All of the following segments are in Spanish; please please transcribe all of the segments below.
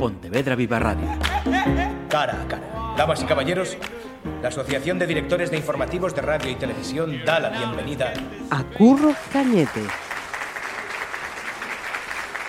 Pontevedra Viva Radio. Cara a cara. Damas y caballeros, la Asociación de Directores de Informativos de Radio y Televisión da la bienvenida a Curro Cañete.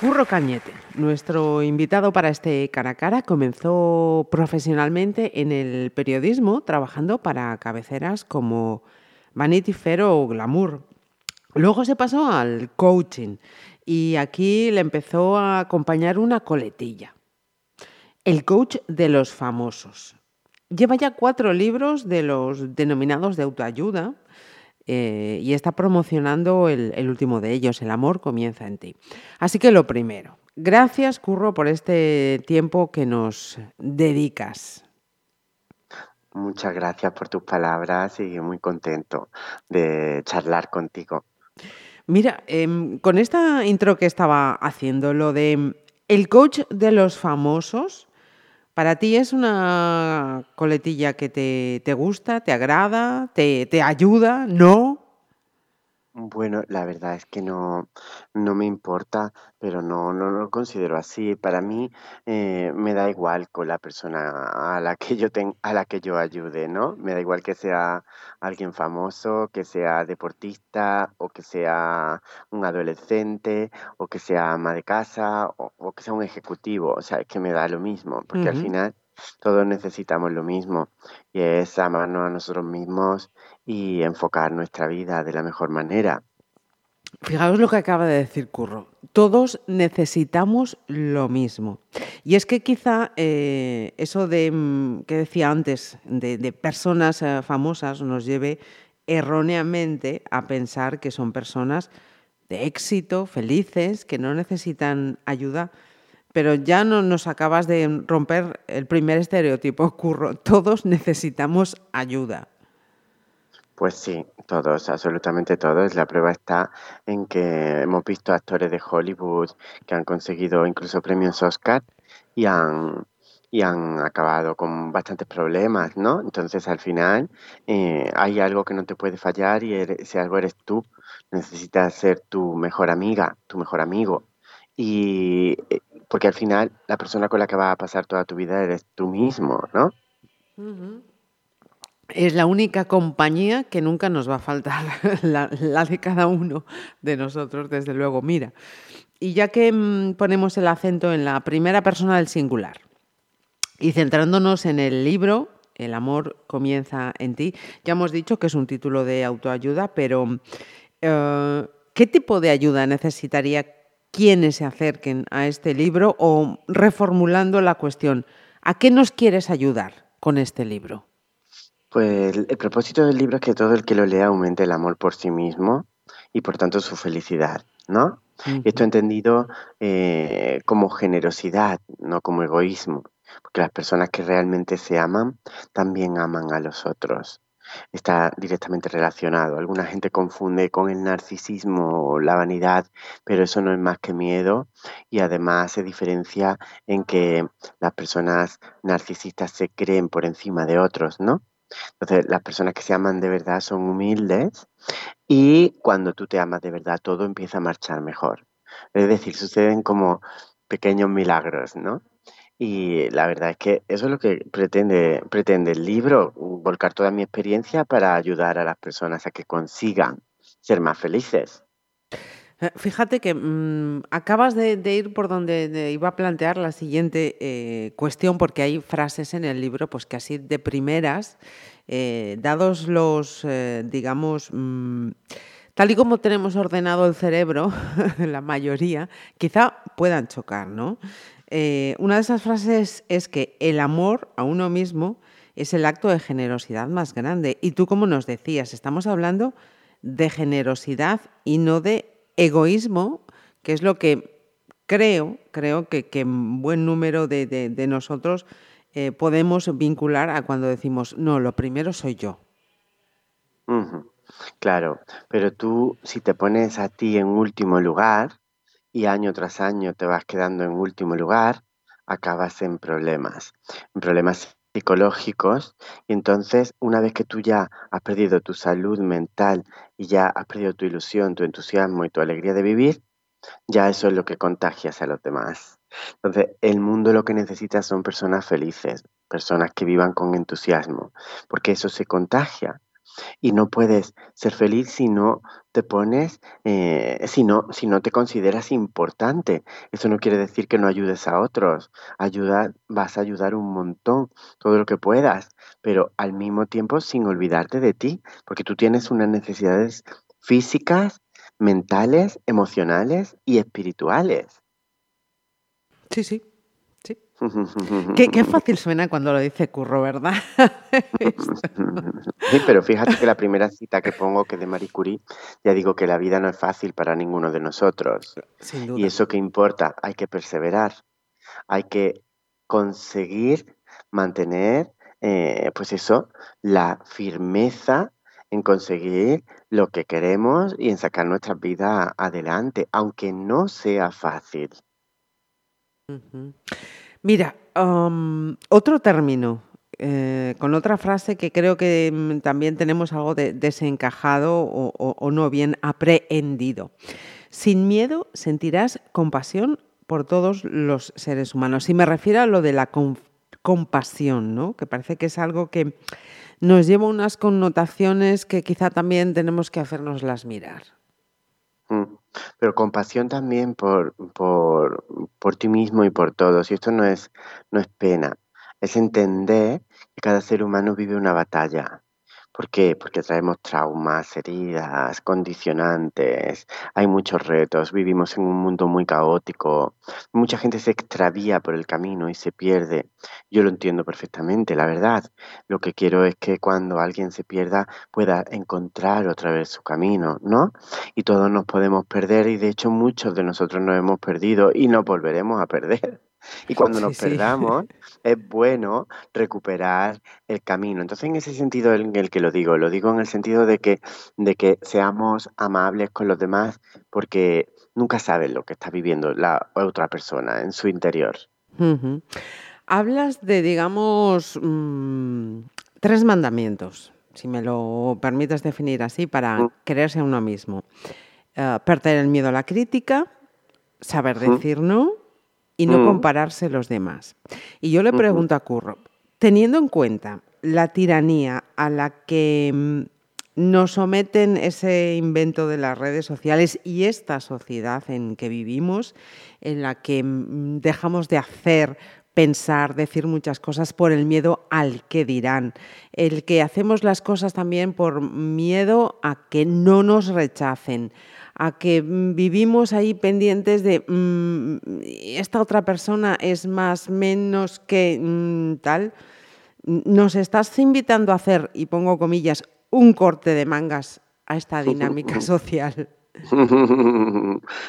Curro Cañete, nuestro invitado para este cara a cara, comenzó profesionalmente en el periodismo, trabajando para cabeceras como Vanity Fair o Glamour. Luego se pasó al coaching y aquí le empezó a acompañar una coletilla. El coach de los famosos. Lleva ya cuatro libros de los denominados de autoayuda eh, y está promocionando el, el último de ellos, El amor comienza en ti. Así que lo primero, gracias Curro por este tiempo que nos dedicas. Muchas gracias por tus palabras y muy contento de charlar contigo. Mira, em, con esta intro que estaba haciendo, lo de el coach de los famosos, ¿para ti es una coletilla que te, te gusta, te agrada, te, te ayuda? ¿No? Bueno, la verdad es que no, no me importa, pero no, no lo considero así. Para mí eh, me da igual con la persona a la que yo ten- a la que yo ayude, ¿no? Me da igual que sea alguien famoso, que sea deportista, o que sea un adolescente, o que sea ama de casa, o, o que sea un ejecutivo. O sea, es que me da lo mismo, porque al Ujú. final todos necesitamos lo mismo, y es amarnos a nosotros mismos y enfocar nuestra vida de la mejor manera. Fijaos lo que acaba de decir Curro. Todos necesitamos lo mismo. Y es que quizá eh, eso de mm, que decía antes, de, personas eh, famosas, nos lleve erróneamente a pensar que son personas de éxito, felices, que no necesitan ayuda. Pero ya no nos acabas de romper el primer estereotipo, Curro. Todos necesitamos ayuda. Pues sí, todos, absolutamente todos. La prueba está en que hemos visto actores de Hollywood que han conseguido incluso premios Oscar y han, y han acabado con bastantes problemas, ¿no? Entonces, al final, eh, hay algo que no te puede fallar y ere- ese algo eres tú. Necesitas ser tu mejor amiga, tu mejor amigo. Y eh, porque al final, la persona con la que vas a pasar toda tu vida eres tú mismo, ¿no? Es la única compañía que nunca nos va a faltar, la, de cada uno de nosotros, desde luego. Mira, y ya que mm, ponemos el acento en la primera persona del singular y centrándonos en el libro, El amor comienza en ti, ya hemos dicho que es un título de autoayuda, pero eh, ¿qué tipo de ayuda necesitaría quienes se acerquen a este libro? O reformulando la cuestión, ¿a qué nos quieres ayudar con este libro? Pues el el propósito del libro es que todo el que lo lea aumente el amor por sí mismo y por tanto su felicidad, ¿no? Esto Ujú. entendido eh, como generosidad, no como egoísmo, porque las personas que realmente se aman también aman a los otros. Está directamente relacionado. Alguna gente confunde con el narcisismo o la vanidad, pero eso no es más que miedo y además se diferencia en que las personas narcisistas se creen por encima de otros, ¿no? Entonces, las personas que se aman de verdad son humildes y cuando tú te amas de verdad, todo empieza a marchar mejor. Es decir, suceden como pequeños milagros, ¿no? Y la verdad es que eso es lo que pretende, pretende el libro, volcar toda mi experiencia para ayudar a las personas a que consigan ser más felices. Eh, Fíjate que mm, acabas de, ir por donde de- iba a plantear la siguiente eh, cuestión, porque hay frases en el libro, pues que así de primeras, eh, dados los, digamos, mm, tal y como tenemos ordenado el cerebro, la mayoría, quizá puedan chocar, ¿no? Una de esas frases es que el amor a uno mismo es el acto de generosidad más grande. Y tú, como nos decías, estamos hablando de generosidad y no de egoísmo, que es lo que creo, creo que, que buen número de, nosotros eh, podemos vincular a cuando decimos, no, lo primero soy yo. Claro, pero tú si te pones a ti en último lugar y año tras año te vas quedando en último lugar, acabas en problemas, en problemas psicológicos. Y entonces, una vez que tú ya has perdido tu salud mental y ya has perdido tu ilusión, tu entusiasmo y tu alegría de vivir, ya eso es lo que contagias a los demás. Entonces, el mundo lo que necesita son personas felices, personas que vivan con entusiasmo, porque eso se contagia. Y no puedes ser feliz si no te pones, eh, si, no, si no te consideras importante. Eso no quiere decir que no ayudes a otros. Ayudar, vas a ayudar un montón, todo lo que puedas, pero al mismo tiempo sin olvidarte de ti, porque tú tienes unas necesidades físicas, mentales, emocionales y espirituales. Sí, sí, Qué, fácil suena cuando lo dice Curro, ¿verdad? sí, pero fíjate que la primera cita que pongo, que es de Marie Curie, ya digo que la vida no es fácil para ninguno de nosotros. Sin duda. Y eso que importa, hay que perseverar, hay que conseguir mantener, eh, pues eso, la firmeza en conseguir lo que queremos y en sacar nuestra vida adelante, aunque no sea fácil. Mira, otro término, eh, con otra frase que creo que mm, también tenemos algo de desencajado o, no bien aprehendido. Sin miedo sentirás compasión por todos los seres humanos. Y me refiero a lo de la compasión, ¿no? que parece que es algo que nos lleva unas connotaciones que quizá también tenemos que hacernoslas mirar. Mm, pero compasión también por, por, por ti mismo y por todos. Y esto no es, no es pena, es entender que cada ser humano vive una batalla ¿Por qué? Porque traemos traumas, heridas, condicionantes, hay muchos retos, vivimos en un mundo muy caótico, mucha gente se extravía por el camino y se pierde. Yo lo entiendo perfectamente, la verdad. Lo que quiero es que cuando alguien se pierda pueda encontrar otra vez su camino, ¿no? Y todos nos podemos perder y de hecho muchos de nosotros nos hemos perdido y nos volveremos a perder. Y cuando nos perdamos, es bueno recuperar el camino. Entonces, en ese sentido en el que lo digo, lo digo en el sentido de que, de que seamos amables con los demás, porque nunca sabes lo que está viviendo la otra persona en su interior. Hablas de, digamos, mm, tres mandamientos, si me lo permites definir así, para creerse a uno mismo. Eh, perder el miedo a la crítica, saber decir no y no mm. compararse los demás. Y yo le pregunto a Curro, teniendo en cuenta la tiranía a la que mm, nos someten ese invento de las redes sociales y esta sociedad en que vivimos, en la que mm, dejamos de hacer, pensar, decir muchas cosas por el miedo al que dirán, el que hacemos las cosas también por miedo a que no nos rechacen, a que mm, vivimos ahí pendientes de mm, esta otra persona es más, menos que mm, tal, nos estás invitando a hacer, y pongo comillas, un corte de mangas a esta dinámica social.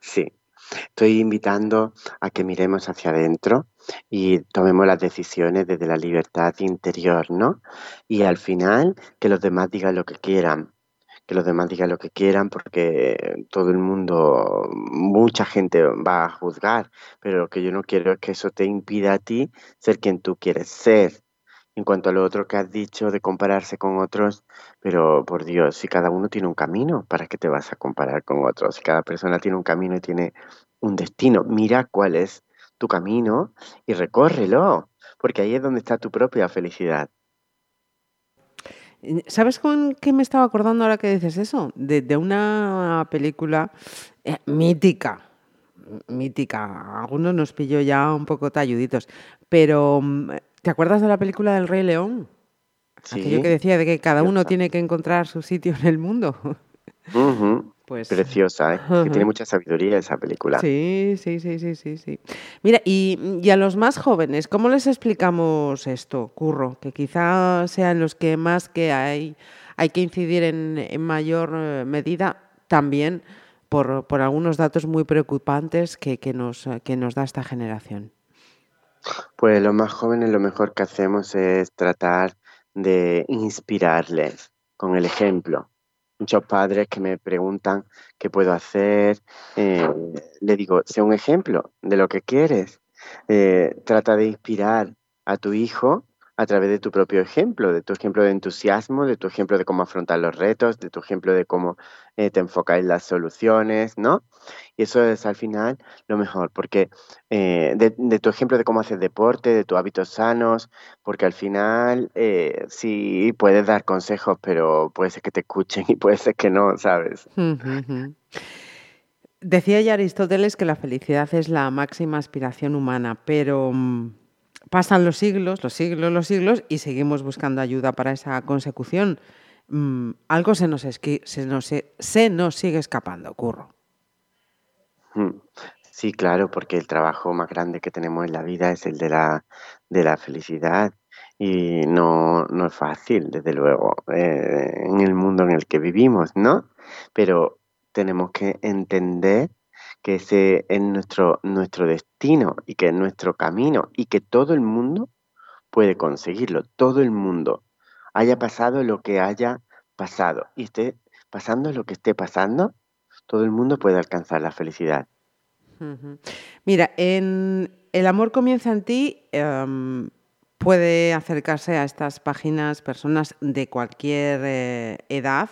Sí, estoy invitando a que miremos hacia adentro y tomemos las decisiones desde la libertad interior, ¿no? Y al final que los demás digan lo que quieran, que los demás digan lo que quieran porque todo el mundo, mucha gente va a juzgar, pero lo que yo no quiero es que eso te impida a ti ser quien tú quieres ser. En cuanto a lo otro que has dicho de compararse con otros, pero por Dios, si cada uno tiene un camino, ¿para qué te vas a comparar con otros? Si cada persona tiene un camino y tiene un destino, mira cuál es tu camino y recórrelo, porque ahí es donde está tu propia felicidad. ¿Sabes con qué me estaba acordando ahora que dices eso? De, una película eh, mítica, mítica. Algunos nos pilló ya un poco talluditos. Pero, mm, ¿te acuerdas de la película del Rey León? Sí. Aquello que decía de que cada uno tiene que encontrar su sitio en el mundo. Pues, Preciosa, ¿eh? que tiene mucha sabiduría esa película. Sí, sí, sí, sí, sí, sí. Mira, y, a los más jóvenes, ¿cómo les explicamos esto, Curro? Que quizá sean los que más que hay, hay que incidir en, mayor eh, medida también por, algunos datos muy preocupantes que, nos, que nos da esta generación. Pues los más jóvenes lo mejor que hacemos es tratar de inspirarles con el ejemplo muchos padres que me preguntan qué puedo hacer. Eh, le digo, sea un ejemplo de lo que quieres. Eh, trata de inspirar a tu hijo a través de tu propio ejemplo, de tu ejemplo de entusiasmo, de tu ejemplo de cómo afrontar los retos, de tu ejemplo de cómo eh, te enfocas en las soluciones, ¿no? Y eso es al final lo mejor, porque eh, de, tu ejemplo de cómo haces deporte, de tus hábitos sanos, porque al final eh, sí puedes dar consejos, pero puede ser que te escuchen y puede ser que no, ¿sabes? Decía ya Aristóteles que la felicidad es la máxima aspiración humana, pero mm, pasan los siglos, los siglos, los siglos y seguimos buscando ayuda para esa consecución. Mm, algo se nos, se, nos, se nos sigue escapando, Curro. Mm, sí, claro, porque el trabajo más grande que tenemos en la vida es el de la, de la felicidad y no, no es fácil, desde luego, eh, en el mundo en el que vivimos, ¿no? Pero tenemos que entender que ese es nuestro, nuestro destino y que es nuestro camino y que todo el mundo puede conseguirlo, todo el mundo, haya pasado lo que haya pasado y esté pasando lo que esté pasando, todo el mundo puede alcanzar la felicidad. Mira, en El amor comienza en ti, em, puede acercarse a estas páginas personas de cualquier eh, edad,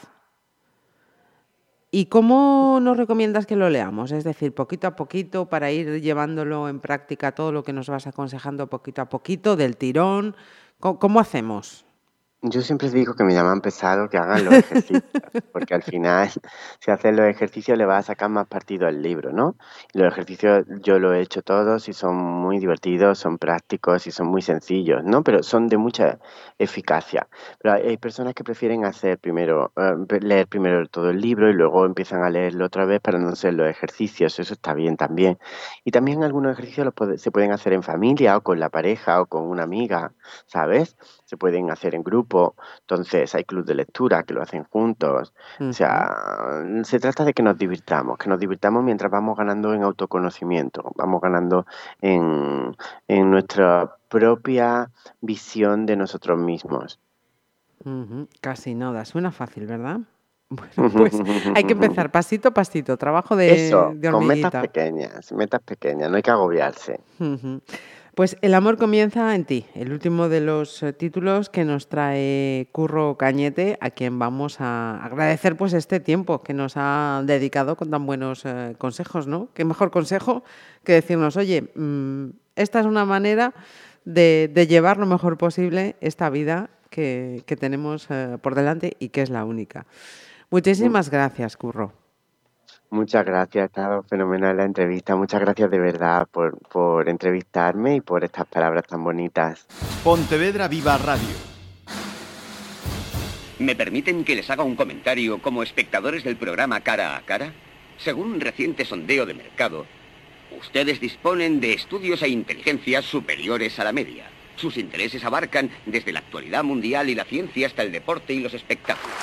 ¿Y cómo nos recomiendas que lo leamos? Es decir, poquito a poquito para ir llevándolo en práctica todo lo que nos vas aconsejando poquito a poquito, del tirón. ¿Cómo, hacemos? Yo siempre digo que me llaman pesado que hagan los ejercicios, porque al final, si hacen los ejercicios, le va a sacar más partido al libro, ¿no? los ejercicios yo lo he hecho todos y son muy divertidos, son prácticos y son muy sencillos, ¿no? Pero son de mucha eficacia. Pero hay personas que prefieren hacer primero, eh, leer primero todo el libro y luego empiezan a leerlo otra vez para no hacer los ejercicios. Eso está bien también. Y también algunos ejercicios se pueden hacer en familia o con la pareja o con una amiga, ¿sabes? Se pueden hacer en grupo. Entonces hay club de lectura que lo hacen juntos. O sea, se trata de que nos divirtamos, que nos divirtamos mientras vamos ganando en autoconocimiento, vamos ganando en, en nuestra propia visión de nosotros mismos. Casi nada, suena fácil, ¿verdad? Bueno, pues hay que empezar pasito a pasito, trabajo de, Eso, con metas pequeñas, metas pequeñas, no hay que agobiarse. Pues El amor comienza en ti, el último de los eh, títulos que nos trae Curro Cañete, a quien vamos a agradecer pues este tiempo que nos ha dedicado con tan buenos eh, consejos, ¿no? Qué mejor consejo que decirnos, oye, mm, esta es una manera de, llevar lo mejor posible esta vida que, tenemos eh, por delante y que es la única. Muchísimas gracias, Curro. Muchas gracias, ha estado fenomenal la entrevista. Muchas gracias de verdad por, por entrevistarme y por estas palabras tan bonitas. Pontevedra Viva Radio. ¿Me permiten que les haga un comentario como espectadores del programa Cara a Cara? Según un reciente sondeo de mercado, ustedes disponen de estudios e inteligencias superiores a la media. Sus intereses abarcan desde la actualidad mundial y la ciencia hasta el deporte y los espectáculos.